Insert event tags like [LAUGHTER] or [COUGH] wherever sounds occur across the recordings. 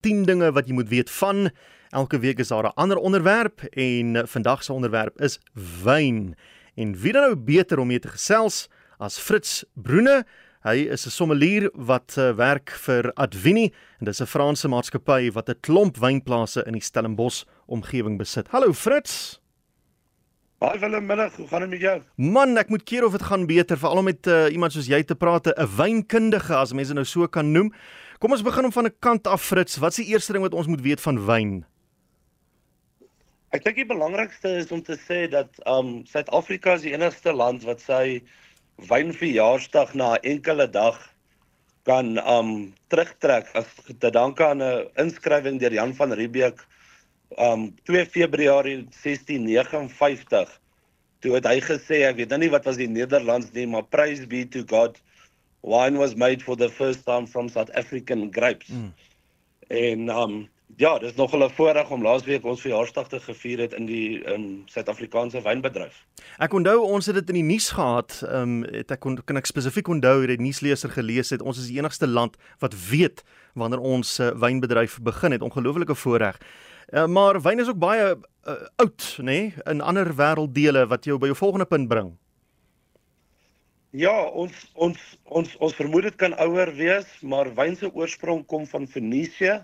10 dinge wat jy moet weet van. Elke week is daar 'n ander onderwerp en vandag se onderwerp is wyn. En wie dan nou beter om mee te gesels as Fritz Broene? Hy is 'n sommelier wat uh, werk vir Advini en dis 'n Franse maatskappy wat 'n klomp wynplase in die Stellenbosch omgewing besit. Hallo Fritz. Haai Willem, middag. Hoe gaan dit met jou? Man, ek moet keer of dit gaan beter, veral met uh, iemand soos jy te praat, 'n wynkundige as mense nou so kan noem. Kom ons begin om van 'n kant af Fritz. Wat is die eerste ding wat ons moet weet van wyn? Ek dink die belangrikste is om te sê dat um Suid-Afrika is die enigste land wat sy wynverjaarsdag na 'n enkele dag kan um terugtrek as te danke aan 'n inskrywing deur Jan van Riebeeck um 2 Februarie 1659 toe het hy gesê ek weet nou nie wat was die Nederlands nie maar praise be to God wine was made for the first time from South African grapes. Mm. En um ja, dis nog 'n voorreg om laasweek ons verjaarsdag te gevier het in die um Suid-Afrikaanse wynbedryf. Ek onthou ons het dit in die nuus gehad. Um het ek kon kan ek spesifiek onthou het die nuusleser gelees het ons is die enigste land wat weet wanneer ons uh, wynbedryf begin het. Ongelooflike voorreg. Uh, maar wyn is ook baie uh, oud, nê, nee? in ander wêrelddele wat jou by jou volgende punt bring. Ja, ons ons ons ons vermoed dit kan ouer wees, maar wyn se oorsprong kom van Fenisië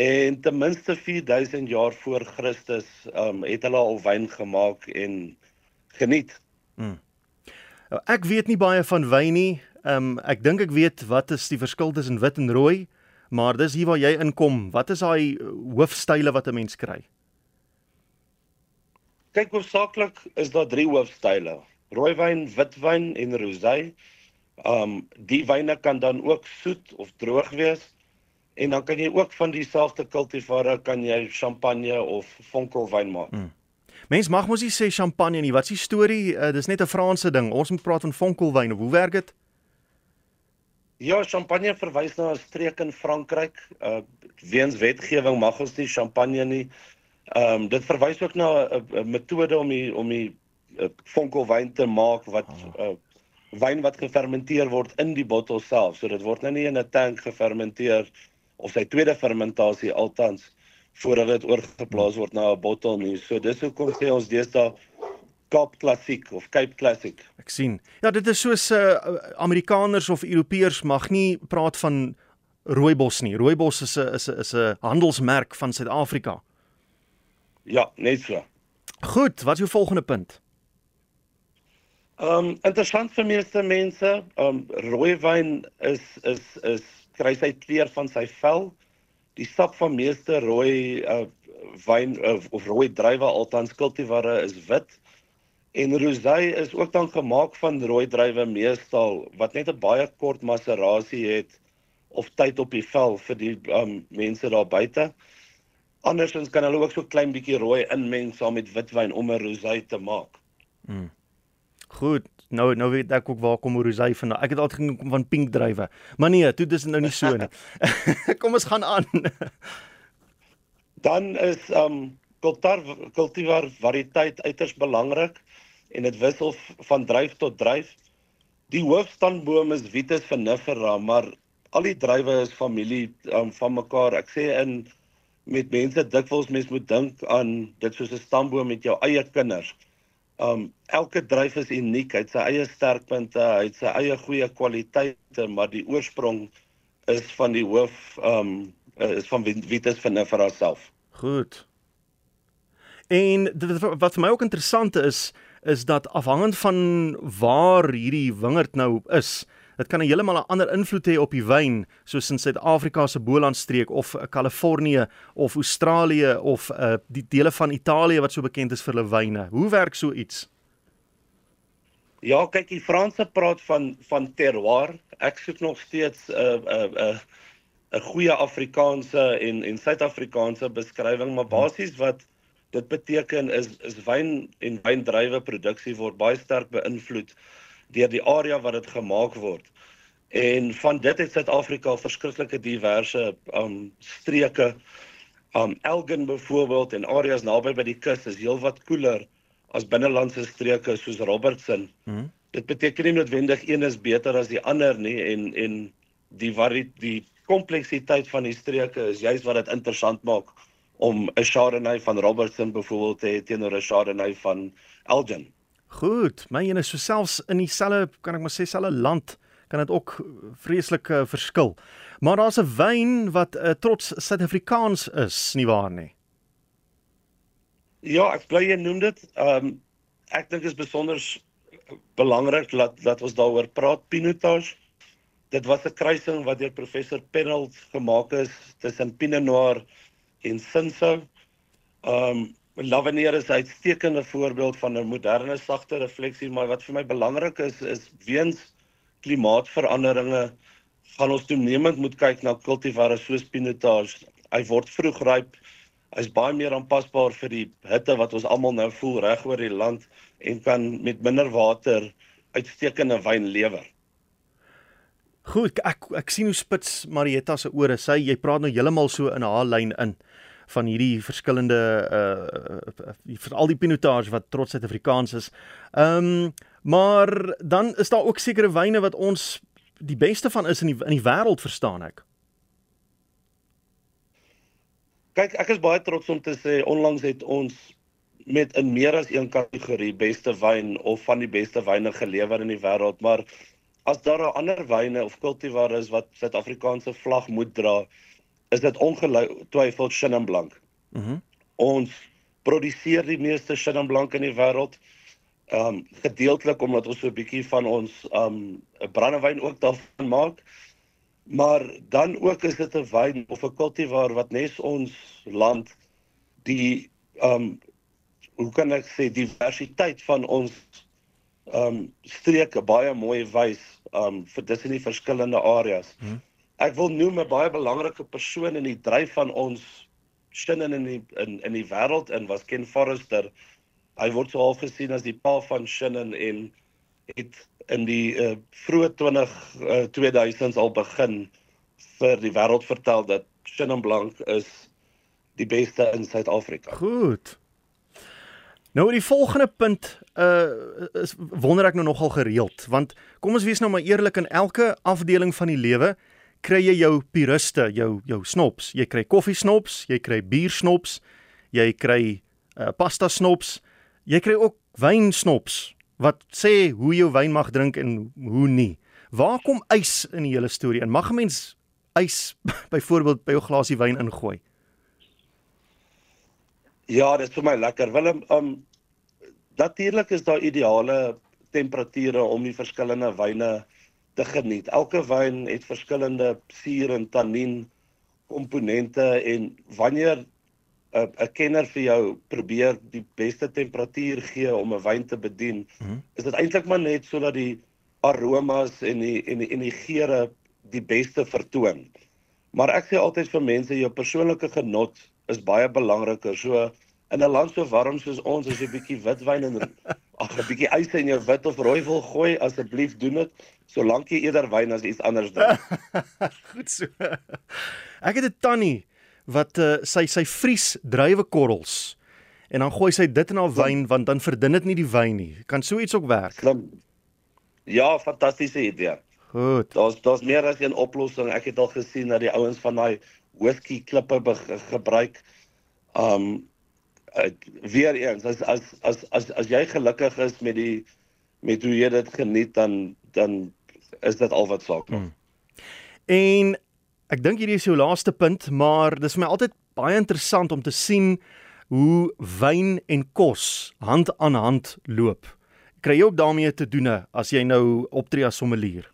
en ten minste 4000 jaar voor Christus um, het hulle al wyn gemaak en geniet. Hmm. Ek weet nie baie van wyn nie. Um, ek dink ek weet wat is die verskil tussen wit en rooi, maar dis hier waar jy inkom. Wat is daai hoofstyle wat 'n mens kry? Kyk, hoofsaaklik is daar drie hoofstyle rooiwyn, witwyn en rosé. Um die wyne kan dan ook soet of droog wees. En dan kan jy ook van dieselfde kultivare kan jy champagne of fonkelwyn maak. Hmm. Mens mag mos nie sê champagne nie. Wat is die storie? Uh, dis net 'n Franse ding. Ons moet praat van fonkelwyn. Hoe werk dit? Ja, champagne verwys na 'n streek in Frankryk. Uh weens wetgewing mag ons nie champagne nie. Ehm um, dit verwys ook na 'n metode om die om die fonkelwyn te maak wat uh, wyn wat gefermenteer word in die bottel self. So dit word nou nie in 'n tank gefermenteer of sy tweede fermentasie altans voordat dit oorgeplaas word na 'n bottel nie. So dis hoekom sê ons deesdae Kaap klassiek of Cape Classic. Ek sien. Ja, dit is soos uh, Amerikaners of Europeërs mag nie praat van rooibos nie. Rooibos is 'n is 'n is 'n handelsmerk van Suid-Afrika. Ja, net so. Goed, wat is jou volgende punt? Um interessant vir meeste mense, um rooiwyn is is is kry sy kleur van sy vel. Die sap van meeste rooi uh, wyn uh, of rooi druiwe altans kultivare is wit. En rosé is ook dan gemaak van rooi druiwe meestal wat net 'n baie kort macerasie het of tyd op die vel vir die um mense daar buite. Andersins kan hulle ook so klein bietjie rooi inmeng saam met witwyn om 'n rosé te maak. Mm. Goed, nou nou weet ek ook waar kom rosé vandaan. Ek het altyd gekom van pink druiwe. Maar nee, toe dis nou nie so nie. [LAUGHS] kom ons gaan aan. Dan is um kultivar kultivar variëteit uiters belangrik en dit wissel van druif tot druif. Die hoofstandboom is Vitis vinifera, maar al die druiwe is familie um, van mekaar. Ek sê in met mense dikwels mens moet dink aan dit soos 'n stamboom met jou eie kinders. Um elke druif is uniek, hy het sy eie sterkpunte, hy het sy eie goeie kwaliteite, maar die oorsprong is van die hoof um is van Vitis vinifera self. Goed. En wat vir my ook interessant is, is dat afhangend van waar hierdie wingerd nou is, dit kan 'n heeltemal 'n ander invloed hê op die wyn, soos in Suid-Afrika se Bolandstreek of Kalifornië of Australië of uh, die dele van Italië wat so bekend is vir hulle wyne. Hoe werk so iets? Ja, kyk, die Franse praat van van terroir. Ek soek nog steeds 'n uh, 'n uh, 'n uh, 'n goeie Afrikaanse en en Suid-Afrikaanse beskrywing, maar basies wat dit beteken is is wyn en wyndrywe produksie word baie sterk beïnvloed deur die area wat dit gemaak word. En van dit het Suid-Afrika verskriklike diverse um streke. Um Elgin byvoorbeeld en areas naby by die kus is heelwat koeler as binnelandse streke soos Robertson. Hmm. Dit beteken nie noodwendig een is beter as die ander nie en en die vari die kompleksiteit van die streke is juist wat dit interessant maak om 'n Chardonnay van Robertson byvoorbeeld te hê teenoor 'n Chardonnay van Elgin. Goed, my ene so selfs in dieselfde kan ek maar sê selfde land kan dit ook vreeslik uh, verskil. Maar daar's 'n wyn wat uh, trots Suid-Afrikaans is, nie waar nie? Ja, ek bly jy noem dit. Ehm um, ek dink is besonder belangrik dat dat ons daaroor praat Pinotage. Dit was 'n kruising wat deur professor Pennold gemaak is tussen Pinot Noir en Cinsault. Ehm um, Lavenier is 'n uitstekende voorbeeld van 'n moderne sagte refleksie, maar wat vir my belangrik is is weens klimaatsveranderinge gaan ons toenemend moet kyk na kultivare soos Pinotage. Hy word vroeg ryp. Hy's baie meer aanpasbaar vir die hitte wat ons almal nou voel reg oor die land en kan met minder water uitstekende wyn lewer. Goed, ek ek sien hoe spits Marietta se ore. Sy jy praat nou heeltemal so in haar lyn in van hierdie verskillende uh vir al die pinotage wat trots Suid-Afrikaans is. Ehm um, maar dan is daar ook sekere wyne wat ons die beste van is in die in die wêreld verstaan ek. Kyk, ek is baie trots om te sê onlangs het ons met in meer as een kategorie beste wyn of van die beste wyne gelewer in die wêreld, maar as daar ander wyne of kultivare is wat Suid-Afrikaanse vlag moet dra, is dit ongetwyfeld Chenin Blanc. Mhm. Mm ons produseer die meeste Chenin Blanc in die wêreld. Ehm um, gedeeltelik omdat ons so 'n bietjie van ons ehm um, brandewyn ook daarvan maak. Maar dan ook is dit 'n wyn of 'n kultivar wat nes ons land die ehm um, hoe kan ek sê diversiteit van ons ehm um, streke baie mooi wys ehm um, vir dis in die verskillende areas. Hmm. Ek wil noem 'n baie belangrike persoon in die dryf van ons sin in die in in die wêreld in was Ken Forrester. Hy word so half gesien as die pa van Shannon en het in die uh, vroeë 20 uh, 2000s al begin vir die wêreld vertel dat Chenin Blanc is die beste in Suid-Afrika. Goed. Nou die volgende punt uh is wonder ek nou nogal gereeld want kom ons wees nou maar eerlik in elke afdeling van die lewe kry jy jou puriste, jou jou snops. Jy kry koffie snops, jy kry bier snops, jy kry uh, pasta snops, jy kry ook wyn snops wat sê hoe jy wyn mag drink en hoe nie. Waar kom ys in die hele storie in? Mag 'n mens ys [LAUGHS] byvoorbeeld by jou glasie wyn ingooi? Ja, dit is vir my lekker. Willem, um natuurlik is daar ideale temperature om die verskillende wyne te geniet. Elke wyn het verskillende suur en tannien komponente en wanneer 'n uh, 'n kenner vir jou probeer die beste temperatuur gee om 'n wyn te bedien, mm -hmm. is dit eintlik maar net sodat die aromas en die en die en die geure die beste vertoon. Maar ek sê altyd vir mense jou persoonlike genot is baie belangriker. So in 'n land so warm soos ons as jy 'n bietjie witwyn en 'n bietjie ys in jou wit of rooi wil gooi, asseblief doen dit, solank jy eerder wyn as iets anders drink. [LAUGHS] Goed so. Ek het 'n tannie wat uh, sy sy vries druiwekorrels en dan gooi sy dit in haar wyn want dan verdun dit nie die wyn nie. Kan so iets ook werk? Slim. Ja, fantastiese idee. Goed. Daar's daar's meer as een oplossing. Ek het al gesien dat die ouens van daai whisky klippe gebruik. Um uh, weer eens as as as as as jy gelukkig is met die met hoe jy dit geniet dan dan is dit al wat saak maak. Hmm. En ek dink hierdie is jou laaste punt, maar dis vir my altyd baie interessant om te sien hoe wyn en kos hand aan hand loop. Kry jy ook daarmee te doen as jy nou optree as sommelier?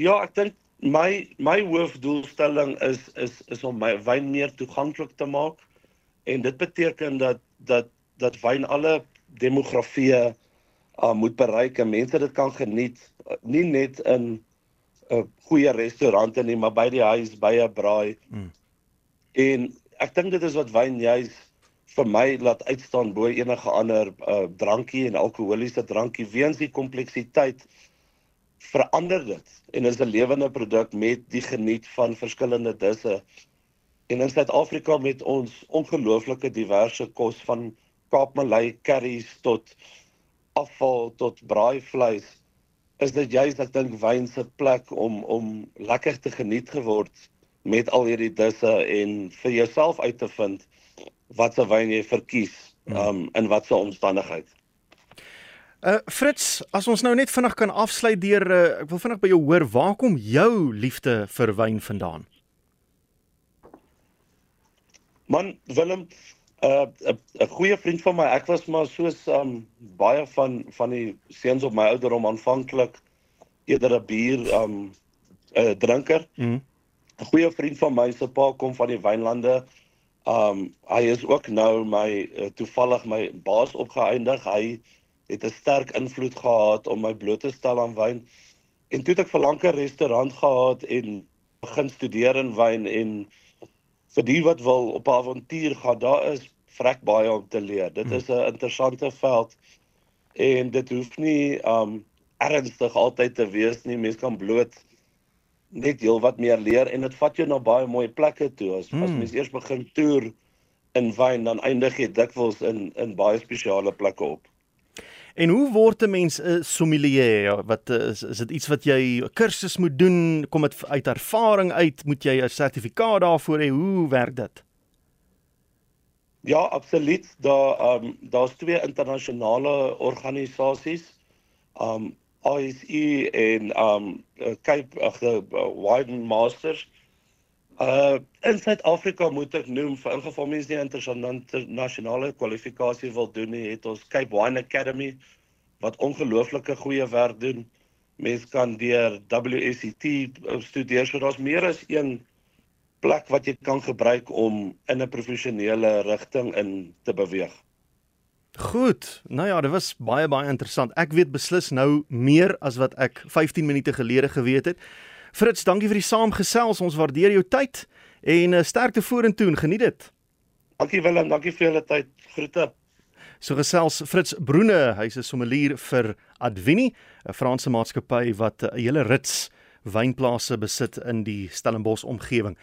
Ja, ek dink my my hoofdoelstelling is is is om my wyn meer toeganklik te maak en dit beteken dat dat dat wyn alle demografieë uh, moet bereik en mense dit kan geniet uh, nie net in 'n uh, goeie restaurante nie maar by die huis by 'n braai. Mm. En ek dink dit is wat wyn juis vir my laat uitstaan bo enige ander uh, drankie en alkoholiese drankie weens die kompleksiteit verander dit en is 'n lewende produk met die geniet van verskillende disse En in Suid-Afrika met ons ongelooflike diverse kos van Kaapmalei curries tot afval tot braaivleis is dit juist ek dink wyn se plek om om lekker te geniet geword met al hierdie disse en vir jouself uit te vind watse wyn jy verkies hmm. um in watse omstandigheid. Uh Fritz, as ons nou net vinnig kan afsluit deur uh, ek wil vinnig by jou hoor, waar kom jou liefde vir wyn vandaan? Man, Willem, 'n uh, 'n goeie vriend van my, ek was maar soos um baie van van die seuns op my ouderdom aanvanklik eerder 'n bier um 'n uh, drinker. Mm. 'n Goeie vriend van my se pa kom van die wynlande. Um hy is ook nou my uh, toevallig my baas opgeëindig. Hy het 'n sterk invloed gehad om my bloot te stel aan wyn. En toe het ek vir lank 'n restaurant gehad en begin studeer in wyn en vir die wat wil op 'n avontuur gaan, daar is vrek baie om te leer. Dit is 'n interessante veld en dit hoef nie um ernstig altyd te wees nie. Mens kan bloot net heel wat meer leer en dit vat jou na baie mooi plekke toe. As, hmm. as mens eers begin toer in wyn, dan eindig jy dikwels in in baie spesiale plekke op. En hoe word 'n mens 'n sommelier? Wat is is dit iets wat jy 'n kursus moet doen? Kom dit uit ervaring uit? Moet jy 'n sertifikaat daarvoor hê? Hoe werk dit? Ja, absoluut. Daar ehm um, daar's twee internasionale organisasies. Ehm um, ISE en ehm um, Cape die Wine Masters. Uh in Suid-Afrika moet ek noem vir ingeval mense nie internasionale kwalifikasie wil doen nie, het ons Cape Wine Academy wat ongelooflike goeie werk doen. Mense kan deur WSET studeer, so daar's meer as een plek wat jy kan gebruik om in 'n professionele rigting in te beweeg. Goed. Nou ja, dit was baie baie interessant. Ek weet beslis nou meer as wat ek 15 minute gelede geweet het. Fritz, dankie vir die saamgesels. Ons waardeer jou tyd en uh, sterkte vorentoe en geniet dit. Dankie Willem, dankie vir julle tyd. Groete. So gesels Fritz Broene, hy's 'n sommelier vir Advini, 'n Franse maatskappy wat 'n hele rits wynplase besit in die Stellenbosch omgewing.